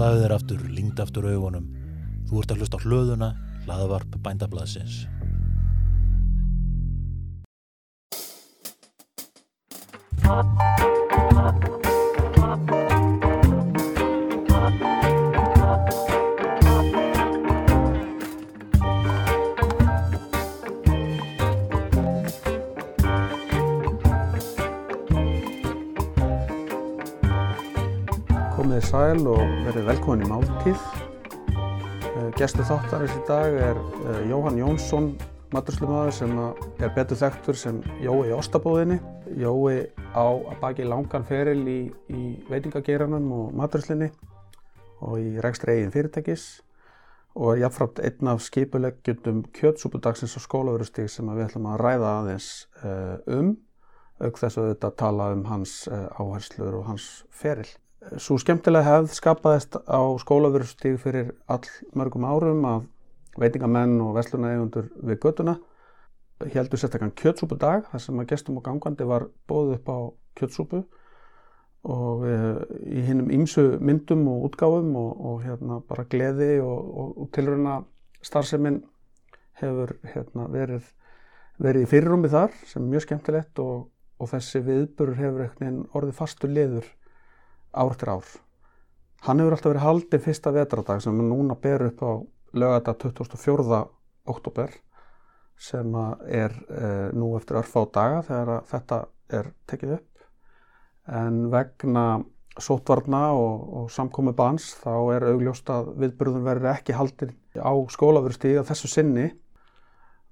Slaðu þér aftur, lingd aftur augunum. Þú ert að hlusta hlöðuna, hlaðavarp bændablaðsins. Komið sæl og verið velkomin í Máltíð. Eh, Gestur þáttarins í dag er eh, Jóhann Jónsson, maturslumæður sem er betur þekktur sem Jói í Ostabóðinni. Jói á að baki langan feril í, í veitingageiranum og maturslinni og í rekstri eigin fyrirtækis og er jafnframt einn af skipuleggjundum kjötsúpudagsins á skólaverustík sem við ætlum að ræða aðeins eh, um auk þess að þetta tala um hans áherslur og hans feril. Svo skemmtilega hefð skapaðist á skólaverustíg fyrir all mörgum árum að veitingamenn og veslunareigundur við göttuna heldur sérstakann kjötsúpudag þar sem að gestum og gangandi var bóðið upp á kjötsúpu og í hinnum ímsu myndum og útgáfum og, og hérna bara gleði og, og, og tilruna starfseminn hefur hérna, verið, verið í fyrirrumi þar sem er mjög skemmtilegt og, þessi viðburur hefur orðið fastur liður ár eftir ár. Hann hefur alltaf verið haldið fyrsta vetradag sem núna ber upp á lögata 24. oktober sem er eh, nú eftir örfa á daga þegar þetta er tekið upp. En vegna sótvarna og, og samkomi bans þá er augljóst að viðburðun verður ekki haldið á skólaverstíði að þessu sinni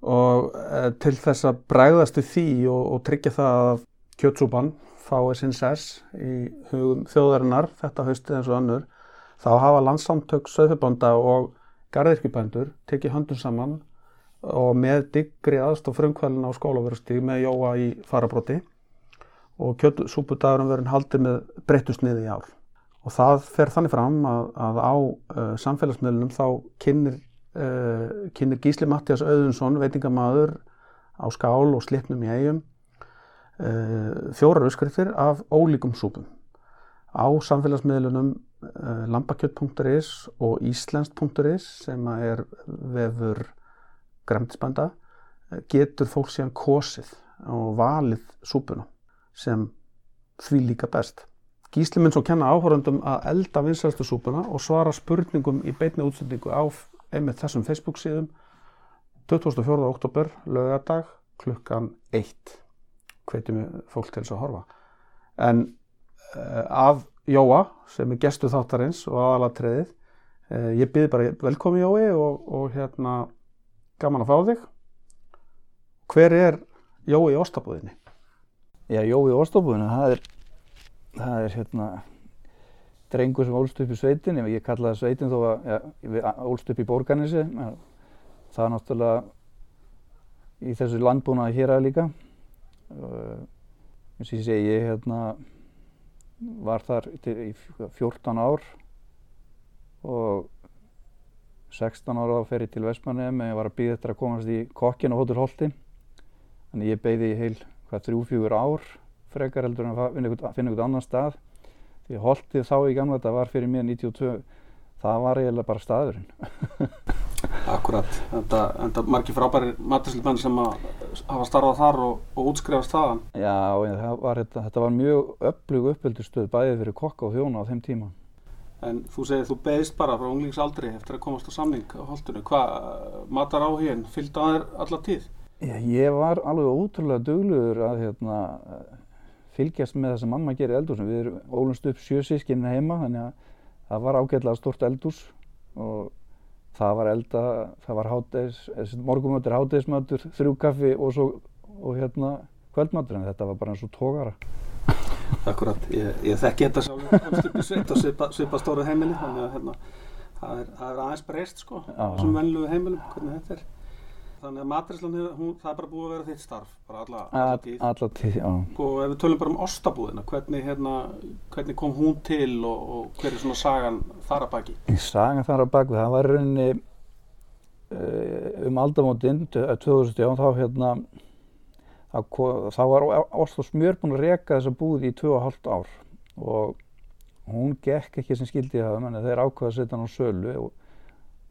og eh, til þess að bregðast við því og, og tryggja það að kjötsúpan fái sinn sess í hugum þjóðarinnar þetta haustið eins og önnur þá hafa landsamtök söðfjörbanda og garðirkjubændur tekið höndum saman og með diggri aðstof frumkvælin á skólaverustíð með jóa í farabróti og kjötsúpudagurum verður haldið með breyttusniði í ár. Og það fer þannig fram að, að á uh, samfélagsmiðlunum þá kynir, uh, kynir Gísli Mattias Auðunsson veitingamadur á skál og slipnum í eigum fjórar uppskriftir af ólíkum súpum á samfélagsmiðlunum uh, lambakjött.is og íslenskt.is sem er vefur græmtisbænda uh, getur fólk síðan kosið og valið súpuna sem því líka best. Gísli mun svo kenna áhórandum að elda vinsarstu súpuna og svara spurningum í beitni útsendingu á einmitt þessum Facebook síðum 24. oktober lögadag klukkan 1 hvetjum fólk til þess að horfa. En uh, af Jóa, sem er gestu þáttarins og aðalatriðið, uh, ég byrði bara velkomi Jói og, og hérna gaman að fá þig. Hver er Jói í Óstabúðinni? Já, Jói í Óstabúðinni, það er, það er hérna drengur sem ólst upp í sveitin, ég kalla það sveitin þó að ja, ólst upp í borganissi, það er náttúrulega í þessu landbúnaði hér að líka eins og ég segi ég hérna var þar í 14 ár og 16 ára fer ég til Vestmannheim en ég var að býða eftir að komast í kokkin á Hótur Holti þannig ég beigði í heil hvað þrjú-fjúur ár frekar heldur en að finna einhvern annan stað. Því Holtið þá í gamla þetta var fyrir mér 92 það var eiginlega bara staðurinn Akkurat, þetta, þetta margir frábæri matursliðmenn sem að hafa starfað þar og, og útskrifast þaðan. Já, var, þetta, þetta var mjög öflug uppbyldustöð bæðið fyrir kokka og þjóna á þeim tíma. En þú segir þú beðist bara frá unglingsaldri eftir að komast á samning á holdunum. Hvað matar á hér? Fylgd á þér alla tíð? Ég var alveg ótrúlega dugluður að hérna, fylgjast með það sem mamma gerir eldúsum. Við erum ólumst upp sjösískinn heima þannig að það var ágætlega stort eldús og það var elda, það var hátdeis, morgumötur, hátdeismötur, þrjú kaffi og svo og hérna kvöldmötur en þetta var bara eins og tókara. Akkurat, ég, ég þekki þetta sjálf komst upp í sveit og svipa, svipa stóru heimili þannig að hérna, það er, það er aðeins breyst sko, þessum vennluðu heimilum, hvernig þetta er. Þannig að maturislan, það er bara búið að vera þitt starf, bara alla, alla tíð. Alla tíð. Og ef við tölum bara um ostabúðina, hvernig, hérna, hvernig kom hún til og, og hver er svona sagan þar að baki? Sagan þar að baki, það var rauninni uh, um aldamótinn, 2000, þá hérna, þá var Ost og Smjör búin að reka þessa búð í 2,5 ár og hún gekk ekki sem skildi það menn þeir ákvaða að setja hann á sölu og,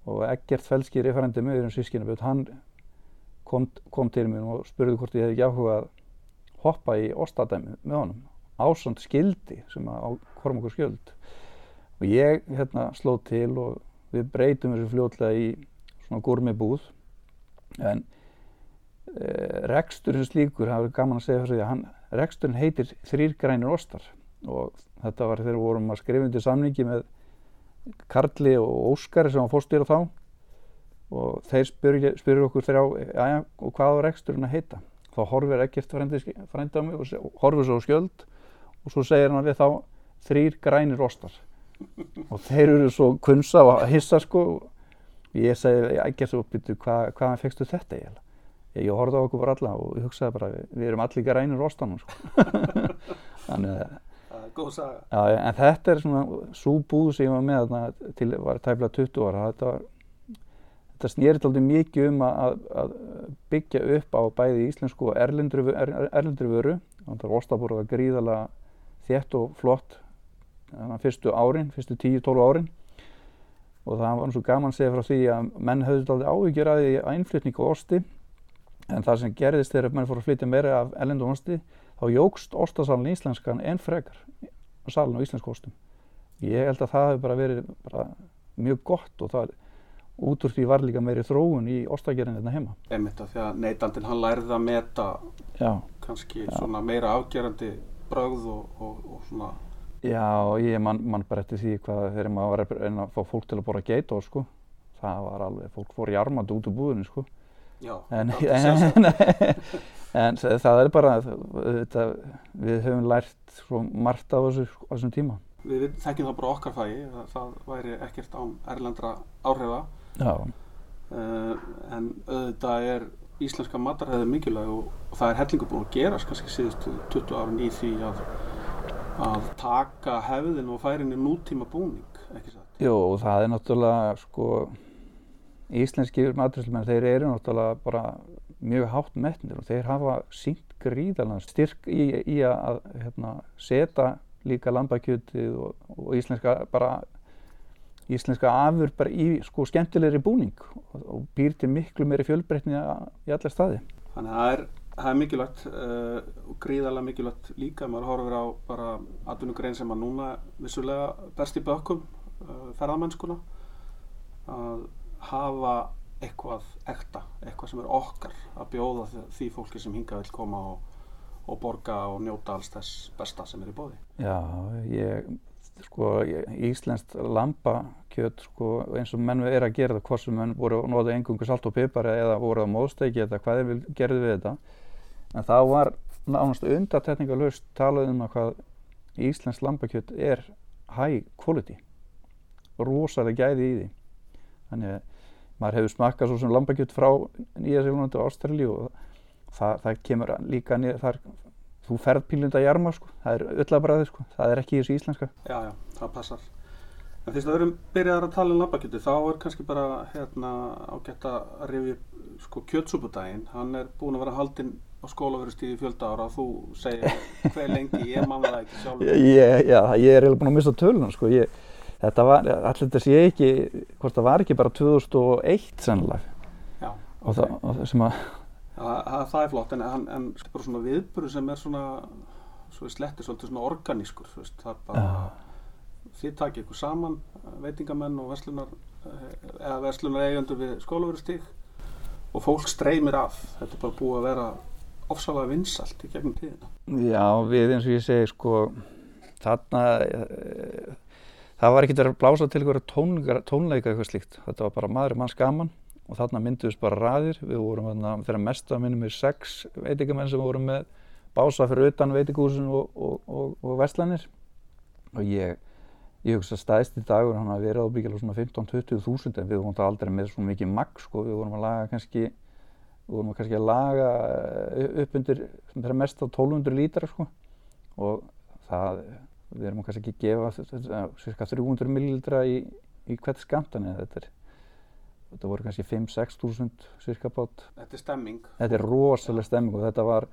og Eggert Felski referendi með um sískinaböld hann kom, kom til mér og spurði hvort ég hefði ekki áhuga að hoppa í ostadæmi með honum ásand skildi sem að á Kormakur skjöld. Og ég hérna slóð til og við breytum þessu fljótlega í svona gúrmi búð en e, reksturinn slíkur, það er gaman að segja því að hann, reksturinn heitir þrýr grænir ostar. Og þetta var þegar við vorum að skrifa undir samningi með Karli og Óskari sem var fórstýra þá og þeir spyrur okkur þrjá, aðja, og hvað var reksturinn að heita? Þá horfir ekkert frændi á mig og horfir svo skjöld og svo segir hann við þá þrýr grænir ostar. Og þeir eru svo kunsa og hissa sko. Ég segi ekki svo byrju hvað, hvaðan fegstu þetta ég, ég horfði á okkur bara alla og ég hugsaði bara við erum allir grænir ostanum sko. Þannig að Góð saga. Já, en þetta er svona svo búð sem ég var með þarna til var tæmlega 20 ára. Þetta, þetta snýrið aldrei mikið um að, að byggja upp á bæði íslensku og erlendri, er, erlendri vöru. Þannig að Óstabóra var gríðalega þétt og flott fyrstu árin, fyrstu 10-12 árin. Og það var svo gaman að segja frá því að menn höfðu aldrei áhyggjur að því að innflytning og osti. En það sem gerðist þegar menn fór að flytja meira af erlendu osti þá jógst ostasalun íslenskan enn frekar salun á íslensku ostum. Ég held að það hefur bara verið bara mjög gott og það út úr því var líka meiri þróun í ostagerinn hérna heima. Einmitt af því að neytandin hann lærði að meta Já. kannski Já. svona meira afgerandi brögð og, og, og svona Já, ég man, man bara eftir því hvað þegar maður var að að fá fólk til að bora geitór sko. Það var alveg, fólk fór jarmandi út úr búðinu sko. Já, en, en, en, en það er bara, þetta, við höfum lært svo margt á þessu, á þessum tíma. Við þekkjum það bara okkar fægi, það væri ekkert án erlendra áhrifa. Uh, en auðvitað er íslenska matarhæði mikilvæg og, og það er hellingu búin að gerast kannski síðustu 20 árin í því að, að taka hefðin og færin í nútíma búning, ekki satt? Og það er náttúrulega, sko, íslenski maturíslumenn, þeir eru náttúrulega bara mjög hátt metnir og þeir hafa sínt gríðalega styrk í, í að hérna, setja líka lambakjötið og, og íslenska bara íslenska afur bara í sko skemmtilegri búning og, býr til miklu meiri fjölbreytni í allar staði. Þannig að það er, það er mikilvægt uh, og gríðalega mikilvægt líka maður horfir á bara atvinnugrein sem að núna vissulega best í bökkum uh, ferðamennskuna að hafa eitthvað ekta, eitthvað sem er okkar að bjóða því fólki sem hinga vil koma og, og borga og njóta alls þess besta sem er í bóði. Já, ég, sko, íslenskt lambakjöt, sko, eins og menn er að gera það, hvort sem menn voru að nota engungu salt og pipar eða voru að móðstækja þetta, hvað er við gerðum við þetta, en þá var nánast undatekningalust talað um að hvað íslenskt lambakjöt er high quality, rosalega gæði í því, þannig að maður hefur smakað svo sem lambakjött frá Nýja Sélunandi og Ástralji og það, það kemur líka niður þar þú ferð pílunda jarma sko, það er öllabræði sko, það er ekki í þessu íslenska. Já, já, það passar. En fyrst að við erum byrjaðar að tala um lambakjötti þá er kannski bara hérna ágætt að rifja sko kjötsúpudaginn. Hann er búin að vera haldinn á skólaverustíði fjölda ára og þú segir hver lengi, ég manna það ekki sjálf ég, Já, ég er eiginlega búin að missa tölunum sko, ég þetta var, allir þetta sé ekki hvort það var ekki bara 2001 sannlega Já, og það, og það það, er flott en, en, en bara svona viðburu sem er svona svo slettir svolítið svona organískur veist, það er bara Já. þið takir ykkur saman, veitingamenn og verslunar eða verslunar eigendur við skólaverustík og fólk streymir af, þetta er bara búið að vera ofsalega vinsalt í gegnum tíðina. Já, við eins og ég segi sko þarna það var verið að blása til tónleika, tónleika eitthvað slíkt. Þetta var bara maður manns gaman og þarna mynduðist bara raðir. Við vorum þarna þegar mest að minnum við sex veitingamenn sem vorum með. Bása fyrir utan veitingúsin og, og, og, og vestlanir og ég ég hugsa staðist í dagur hann að vera ábyggilega svona 15-20 þúsund en við vorum aldrei með svona mikið magg sko. Við vorum að laga kannski við vorum kannski að laga upp undir þeirra mest á 1200 lítra sko. Og það við erum kannski ekki að gefa cirka 300 millilitra í, í hvert skamtan eða þetta er þetta voru kannski 5-6 þúsund cirka bát. Þetta er stemming. Þetta er rosalega stemming og þetta var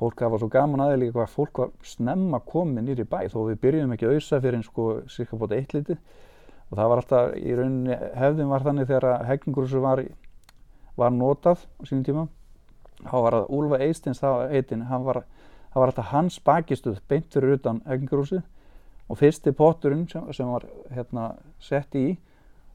fólk hafa svo gaman aðeins líka hvað fólk var snemma komið nýri bæ þó við byrjum ekki að auðsa fyrir einn sko cirka bóta eitt liti og það var alltaf í rauninni hefðin var þannig þegar hegningur var, var notað á sínum tíma. Þá var það Úlfa Eistins það var, það var alltaf hans bakistuð beint fyrir utan hegningarhúsið. Og fyrsti potturinn sem, sem var hérna, sett í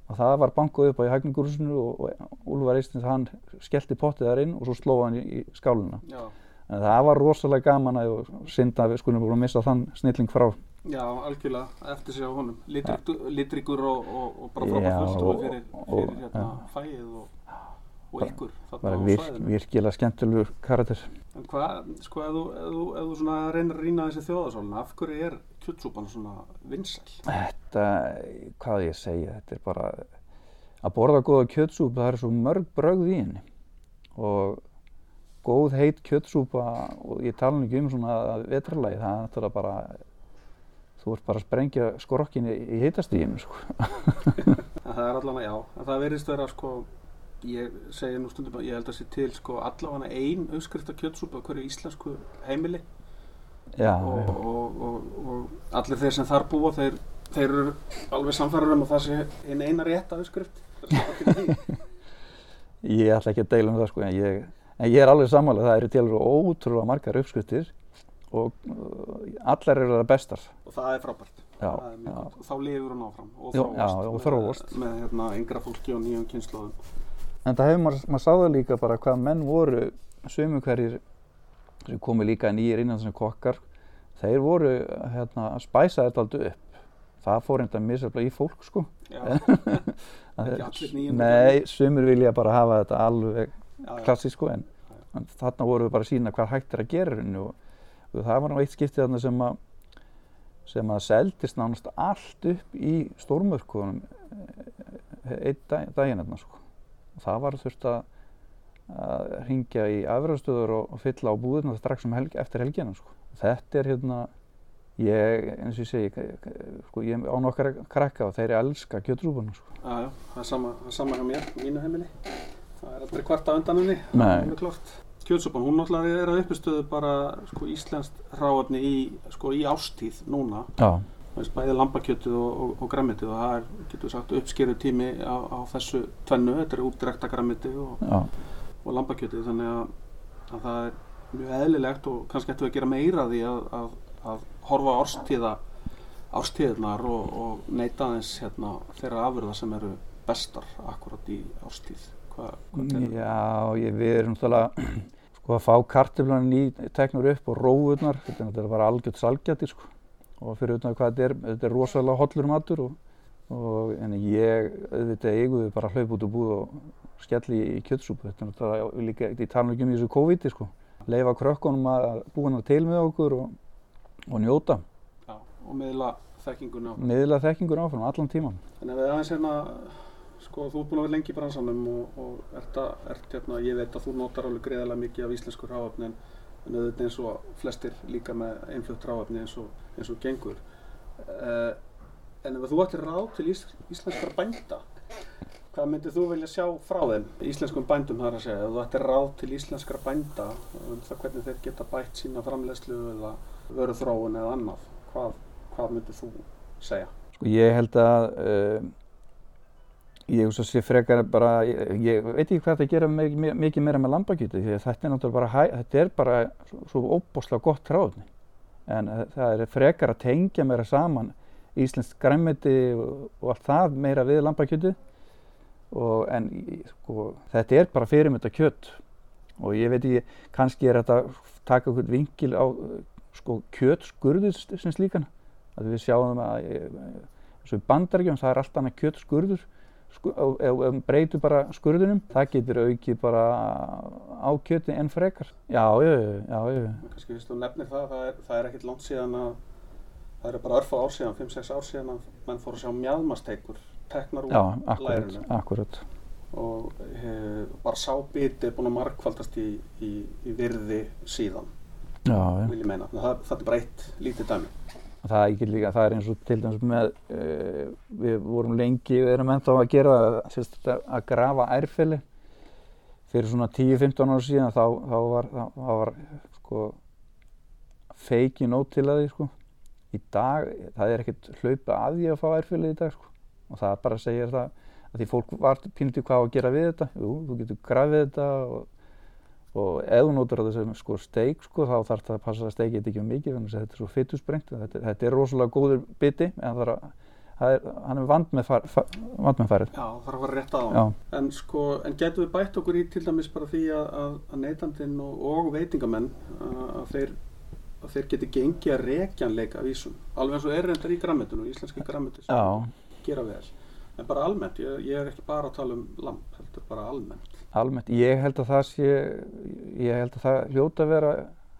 og það var bankuð upp á í hegningarhúsinu og, Úlfar Eistins hann skellti pottið þar inn og svo slóði hann í, skáluna Já, en það var rosalega gaman að synda við skulum bara missa þann snilling frá. Já algjörlega, eftir sig á honum. Litrík, Litríkur og, og, og bara frábært fulltrúi og- fyrir, fyrir hérna, fæið og, og ykkur þarna bara á virk, svæðinu. virkilega skemmtilegur karakter En hvað, sko, ef þú, þú, ef þú svona reynir að rýna þessi þjóðasólina, af hverju er kjötsúpan svona vinsæl? Þetta, hvað ég segja, þetta er bara að borða góða kjötsúpa, það er svo mörg brögð í henni og góð heit kjötsúpa og ég tala ekki um svona vetralagi, það er náttúrulega bara, þú ert bara að sprengja skrokkinni í heitastíðinu, sko. Það er allavega, já, það verðist vera, sko, ég segi nú stundum að ég held að sé til, sko, allavega ein uppskrift af kjötsúpa hverju íslensku heimili Já, og, og, og, og allir þeir sem þar búa, þeir, þeir eru alveg samfærar um að það sé einn eina allir því. ég ætla ekki að deila um það, sko, en ég, en ég er alveg sammála, það eru til ótrúlega margar uppskriftir og uh, allar eru það bestar. Og það er frábært. Já, er mjög þá lifur hún áfram og þróast. Með, með hérna, yngra fólki og nýjum kynnslóðum. En það hefur maður, maður sáða líka bara hvað menn voru, sömu hverjir sem komu líka nýjir innan sem kokkar, þeir voru hérna, að spæsa þetta aldrei upp. Það fór enda misaflega í fólk sko. Nei, sumir vilja bara hafa þetta alveg já, já. klassísk sko en, en þarna voru við bara að sína hvað hægt er að gera og, og það var nú eitt skiptið þarna sem að sem að seldist nánast allt upp í stórmörkunum einn dag, daginn þarna sko. Það var þurft að að ringja í afræðstöður og, og fylla á búðina strax um helg, eftir helgina sko. Þetta er hérna ég, eins og ég segi sko, ég á nokkar krakka og þeir elska kjötrúbuna sko. Já, það er sama, sama hjá mér, mínu heimili. Það er aldrei kvart af undan henni, Nei. það alveg klart. Kjötsúpan, hún náttúrulega er að uppistöðu bara sko, íslenskt hráefni í, sko, í ástíð núna. Já, Er bæði lambakjötið og, og, og græmitið og það er, getur sagt, uppskeru tími á, á þessu tvennu. Þetta er útdrekta græmitið og, og lambakjötið þannig að, að það er mjög eðlilegt og kannski ættum við að gera meira því að, að, að horfa árstíða árstíðnar og, og neyta aðeins hérna, þeirra afurða sem eru bestar akkurat í árstíð þú? já ég, við erum náttúrulega sko að fá kartiflan í teknur upp og rófurnar, þetta er bara algjört salgjati sko og fyrir utan hvað þetta er, þetta er rosalega hollur matur og, og en ég auðvitað eiguði bara að hlaupa út úr búð og skelli í kjötsúpu, þetta er náttúrulega líka, ég tala ekki um þessu COVID sko, leifa krökkunum að búa hana til með okkur og, og njóta, Já, og miðla þekkingunni á miðla þekkingur áfram allan tíman. Þannig að við aðeins hérna, sko, þú ert búin að vera lengi í bransanum og, og ert, að, ert hérna, ég veit að þú notar alveg greiðarlega mikið af íslensku ráöfni en auðvitað eins og flestir líka með einflutt ráöfni eins og, eins og gengur. Uh, en ef þú ættir ráð til ís, íslenskara bænda, hvað myndir þú vilja sjá frá þeim, íslenskum bændum þar að segja, ef þú ættir ráð til íslenskara bænda, um það hvernig þeir geta bætt sína framleiðslu eða vöruþróun eða annað, hvað, hvað myndir þú segja? Sko ég held að uh, ég bara, ég, veit ekki hvað þetta gera mikið, meira með lambakjötu því að þetta er náttúrulega bara, þetta er bara svo, óbúslega gott tráðni en uh, það er frekar að tengja meira saman íslenskt græmiti og, og allt það meira við lambakjötu en sko, þetta er bara fyrirmynda kjött og ég veit ekki, kannski er þetta taka okkur vingil á sko kjötskurður sem slíkan. Að við sjáum að eh, eins og í bandaríkjum það er allt annað kjötskurður breytur bara skurðunum það getur aukið bara á kjöti en frekar. Já, já, já, já, kannski fyrst þú nefnir það, það er, það er ekkert langt síðan að það eru bara örfa ár síðan, 5-6 ár síðan að menn fóru að sjá mjadmasteikur teknar úr já, akkurat, lærinu. akkurat og e, bara sá biti er búin að markfaldast í, í, í virði síðan, vil ég meina. Það, það er bara eitt lítið dæmi það líka, það er eins og til dæmis með uh, við vorum lengi við erum ennþá að gera sérst, að grafa ærfili fyrir svona 10-15 ára síðan þá, þá var, þá, þá var sko, feiki nót til að því sko. Í dag, það er ekkert hlaupa að því að fá ærfélagi í dag sko. Og það bara segir það að því fólk var pínlítið hvað að gera við þetta. Jú, þú getur grafið þetta og, og ef þú notur þetta sem sko, steik sko, þá þarf það að passa að steikið þetta ekki um mikið þannig að þetta er svo fytusbrengt. Þetta, þetta er rosalega góður biti en það er, það er, hann er vand með, far, far, vand með farið. Já, það þarf að fara rétt á Já. En sko, en getum við bætt okkur í til dæmis bara því að, að, neytandinn og, og veitingamenn að, þeir að þeir geti gengið að rekjanleika vísum alveg eins og er reyndar í grammetinu íslenski grammetu sem Já, gera vel en bara almennt, ég, ég er ekki bara að tala um lamp, heldur bara almennt almennt. Ég held að það sé, ég held að það hljóta að vera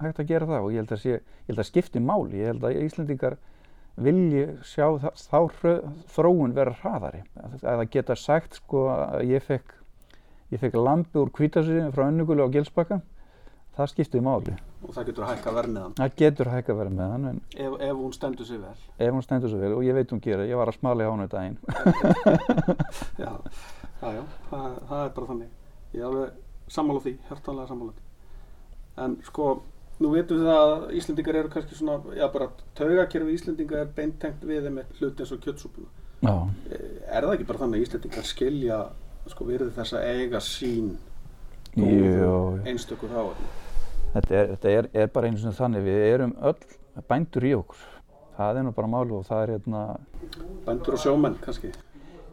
hægt að gera það og ég held að, sé, ég held að skipti máli. Ég held að Íslendingar vilji sjá það, þá hrö- þróun vera hraðari. Að að það geta sagt sko að ég fekk, ég fekk lampi úr kvítasíðin frá Önnugulu á Gilsbakka, það skipti máli. og það getur að hækka vermiðan Það getur að hann en ef, ef hún stendur sig vel ef hún stendur svo vel og ég veit hún gera, ég var að smala í hánu daginn. já, já, já það, það er bara þannig ég er alveg sammála því, hjartanlega sammála því. En sko nú veitum við það að Íslendingar eru kannski svona já bara taugakerfi Íslendinga er beintengt við þeim með hluti eins og kjötsúpuna. Já, er það ekki bara þannig að Íslendingar skilja sko virði þess að eiga sín einstökur hráefni? Þetta, er, þetta er, er bara einu svona þannig, við erum öll bændur í okkur. Það er nú bara máli og það er hérna, bændur og sjómenn kannski?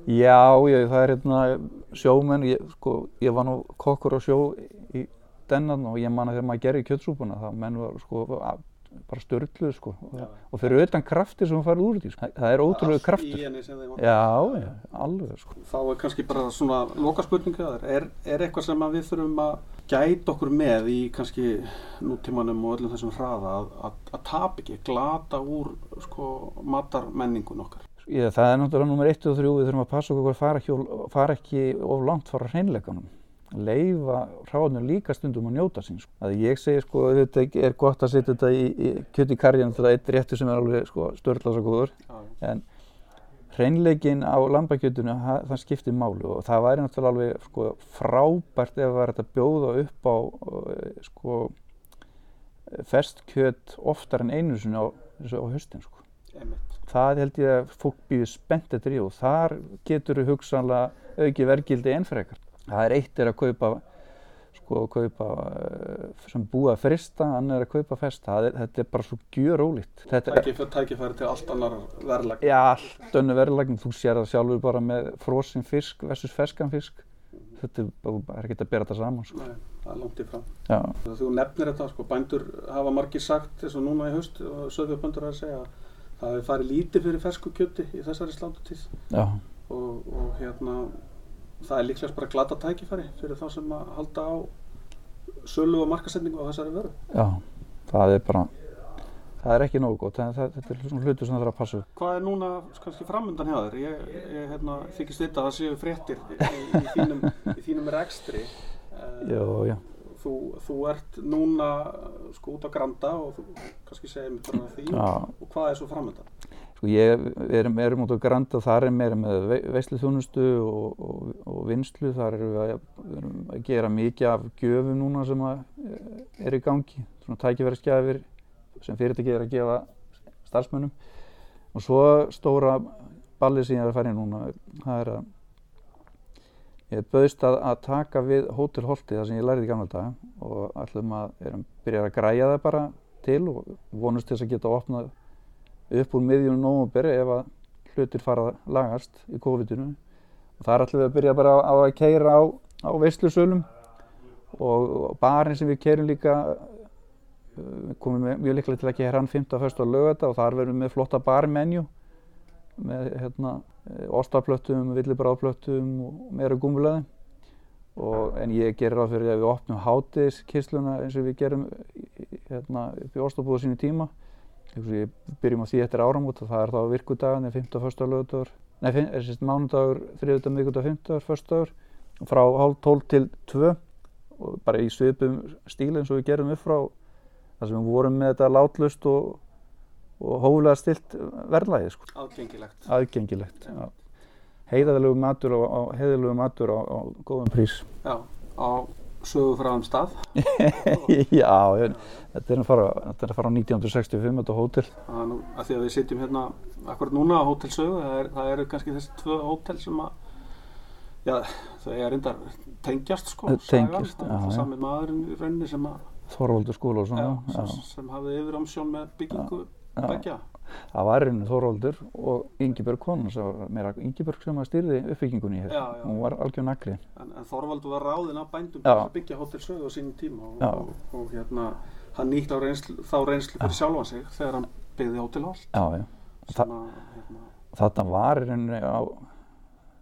Já, já, það er hérna sjómenn, ég, sko, ég var nú kokkur á sjó í dennan og ég man að þegar maður gerir kjötsúpuna, þá menn var sko bara störtluð sko Já. og fyrir utan krafti sem hún farið úr því, sko. það er ótrúlega Allt kraftur. í henni sem þeim Já, já, alveg sko. þá er kannski bara svona loka spurninga þar er, er eitthvað sem við þurfum að gæta okkur með í kannski nútímanum og öllum þessum hraða að, að, að tap ekki, glata úr sko matarmenningun okkar Ég, það er náttúrulega nummer 1 og 3, við þurfum að passa okkur að fara ekki, fara ekki of langt frá hreinleikanum. Leifa hráðnum líka stundum að njóta sín. Sko. Að ég segi sko, þetta er gott að setja þetta í, í kjöti karjan, þetta er eitt réttur sem er alveg sko, störtlasa góður. En hreinleikin á lambakjötunu, ha- það skiptir máli og það væri náttúrulega alveg sko, frábært ef það var þetta bjóða upp á uh, sko, ferst kjöt oftar en einu sinni á, á haustin. Sko Einmitt. það held ég að fólk býður spennt eftir í og þar getur þú hugsanlega auki vergildi enn frekar. Það er eitt er að kaupa sko að kaupa uh, sem búið að frista, annar er að kaupa fest. Það er, þetta er bara svo gjör ólíkt Tækifæri, til allt annar verðlag. Ja, allt önnu verðlagn, þú sér það sjálfur bara með frosinn fisk versus ferskan fisk. Þetta er ekki að bera þetta saman sko. Nei, það er langt í frá. Já, þú nefnir þetta, sko, bændur hafa margir sagt eins og núna í haust og söðfjörbændur að segja að það hefur farið lítið fyrir fersku kjöti í þessari slátutíð og, og hérna það er líklegast bara glata tækifæri fyrir þá sem að halda á sölu og markasetningu á þessari vöru. já, það er bara það er ekki nógu gott, en það, þetta er svona hlutur sem það þarf að passa upp. Hvað er núna kannski framundan hjá þér? Ég, ég hérna, þykist vita að það séu fréttir í, í, þínum, í þínum rekstri. Eh, Já, já, Þú, þú ert núna sko út á Granda og þú kannski segir mér bara því já. og hvað er svo framundan? Sko ég, við erum, út á Granda, þar er meira með ve veisluþjónustu og, og, og vinslu, þar erum við, að, við erum að gera mikið af gjöfum núna sem eh, er í gangi, svona tækifærisgjafir sem fyrirtæki er að gefa starfsmönnum og svo stóra ballið sem ég er að fara í núna, það er að ég bauðst að, að taka við Hótel Holti þar sem ég lærið í gamla daga og ætlum að, erum byrjað að græja það bara til og vonumst til þess að geta opnað upp úr miðjunum nómuberi ef að hlutir fara að lagast í COVID-inu og þar ætlum við að byrja bara á að keira á, á veislusölum og, og barinn sem við keirum líka uh, við komum með, mjög líklega til að keira hann 15. fyrst á lögata og þar verðum við með flotta barmenju með hérna ostaplöttum, villibráðplöttum og meira gúmulaði og en ég gerir ráð fyrir að við opnum hátiðskísluna eins og við gerum hérna upp í ostabúðu sínu tíma Við byrjum á því eftir áramót og það er þá virkudagan, 15. fyrsta lögudagur, nei, fin- er sérst mánudagur, þriðudag, miðgudag, 15. fyrstagur og frá hálf 12 til 2 og bara í svipum stíl eins og við gerum upp frá þar sem við vorum með þetta látlust og, og hóflega stilt verðlægi, sko, Aðgengilegt. aðgengilegt. Já. Heiðalegu matur og, og heiðalegu matur á, á góðum prís. Já, á sögu frá þeim stað. Já, ég, þetta er að fara, þetta er að fara á 1965, þetta hótel. Það er nú að því að við sitjum hérna akkurat núna á hótelsögu, það, er, það eru kannski þessi tvö hótel sem að, já, þau er reyndar tengjast sko, tengjast, sagan. já, það er já. sami maðurinn í rauninni sem að, Þorvaldur skóla og svona, já, já. sem, sem hafði yfir ámsjón með byggingu Já. Begja. Það var reynu Þorvaldur og Ingibjörg konan sem var meira Ingibjörg sem að styrði uppbyggingunni hér. Já. Hún var algjör nagli. En, en Þorvaldur var ráðinn af bændum að byggja hótelsögu á sínum tíma og, Já. og, og hérna, hann nýtt á reynslu, þá reynslu fyrir sjálfan sig þegar hann byggði hótelholt. Já, já. Sem að, hérna, Þarna var rauninni á,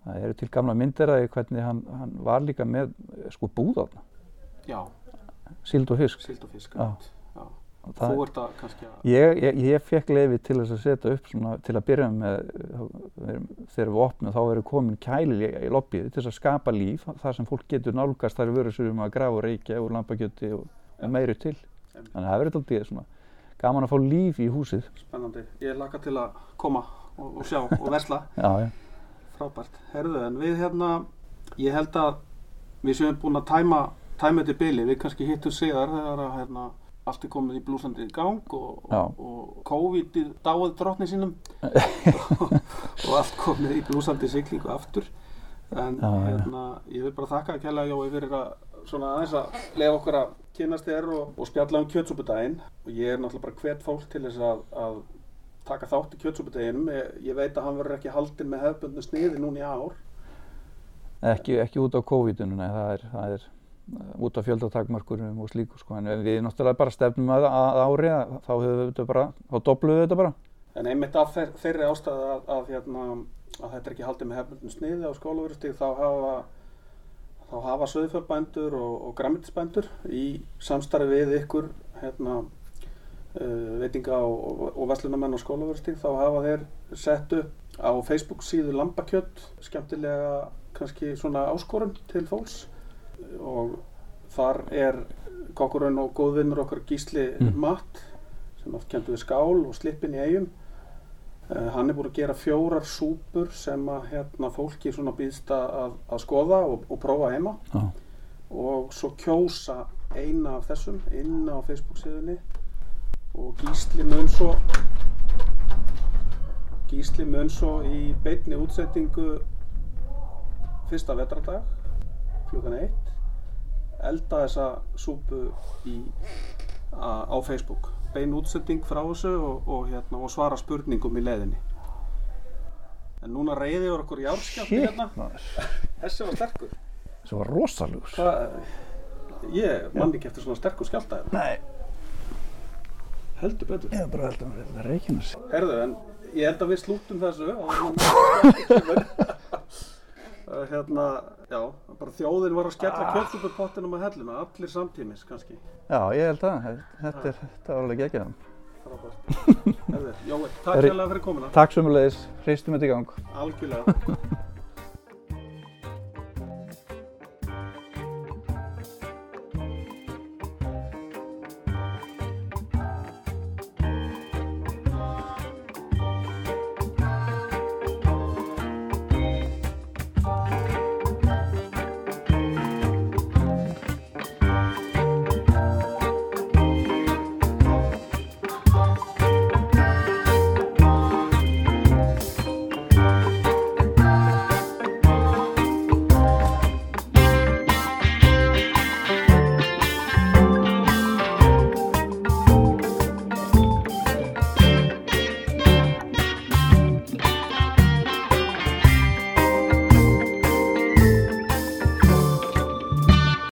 það eru til gamla myndir að hvernig hann, hann var líka með sko búðarna, já, síld og fisk. sild og fisk. Já. Og Þú ert að kannski að, ég, ég, ég fekk leiði til þess að setja upp svona, til að byrja með, eh, þegar við opnum þá verður komin kæli í, lobbyið til þess að skapa líf, þar sem fólk getur nálgast þar vörur sem að grafa og reykja úr lampakjöti og, og meiri til. Einmitt. Þannig að það verður alltaf svona gaman að fá líf í húsið. spennandi. Ég laka til að koma og, og sjá og versla. Já, já. Frábært. Herðu, en við hérna, ég held að við séum búin að tæma, tæma þetta í byli. Við kannski hittum síðar þegar að hérna, allt er komið í blúsandi gang og, Já. og, og COVID dáið drottni sínum og, og allt komið í blúsandi siglingu aftur. En Já, já. hérna, ég vil bara þakka að kella Jói fyrir að svona aðeins að lefa okkur að kynast þér og, og spjalla um kjötsúpudaginn og ég er náttúrulega bara hvet fólk til þess að, að taka þátt í kjötsúpudeginum. Ég, ég veit að hann verður ekki haldinn með hefbundnu sniði núna í ár. Ekki, ekki út á COVID-inu, nei, það er, það er út af fjöldatakmarkurum og slíku, sko, en við náttúrulega bara stefnum að, að ári að þá höfum við þetta bara, þá doblum við þetta bara. En einmitt af þeir, þeirri ástæðu að, hérna, að þetta er ekki haldið með hefbundnu sniði á skólaverustíð þá hafa, þá hafa söðfjörbændur og, og grammetisbændur í samstarfi við ykkur hérna, uh, veitinga og, og, og verslunamenn á skólaverustíð þá hafa þeir sett upp á Facebook síðu Lambakjött skemmtilega kannski svona áskorun til fólks og þar er kokkurinn og góðvinnur okkar Gísli Mm. Matt sem oft kemur við skál og slippin í eigum Uh, hann er búinn að gera fjórar súpur sem að hérna, fólki býðst að, að skoða og, og prófa heima Já. og svo kjósa eina af þessum inn á Facebook síðunni og Gísli mun svo Gísli mun svo í beinni útsettingu fyrsta vetradag klukkan eitt elda þessa súpu í, a, á Facebook. Bein útsetting frá þessu og, og, hérna, og svara spurningum í leiðinni. En núna reyði yfir okkur járskjálti hérna. þessi var sterkur. Þessi var. Hvað, ég man ekki eftir svona sterkur skjálta Nei, heldur betur. Ég er bara held að er Reykjanes. Herðu, en ég held að við slúttum þessu áður en að. Uh, hérna, já, bara þjóðin var að skella ah. kjötsúpupottinum að helluna, allir samtímis kannski. Já, ég held að, þetta er, þetta var alveg geggjað. Frábært. Herðu, Jói, takk Herri- hérlega fyrir komuna. Takk sömulegis, hristum þetta í gang. Algjörlega.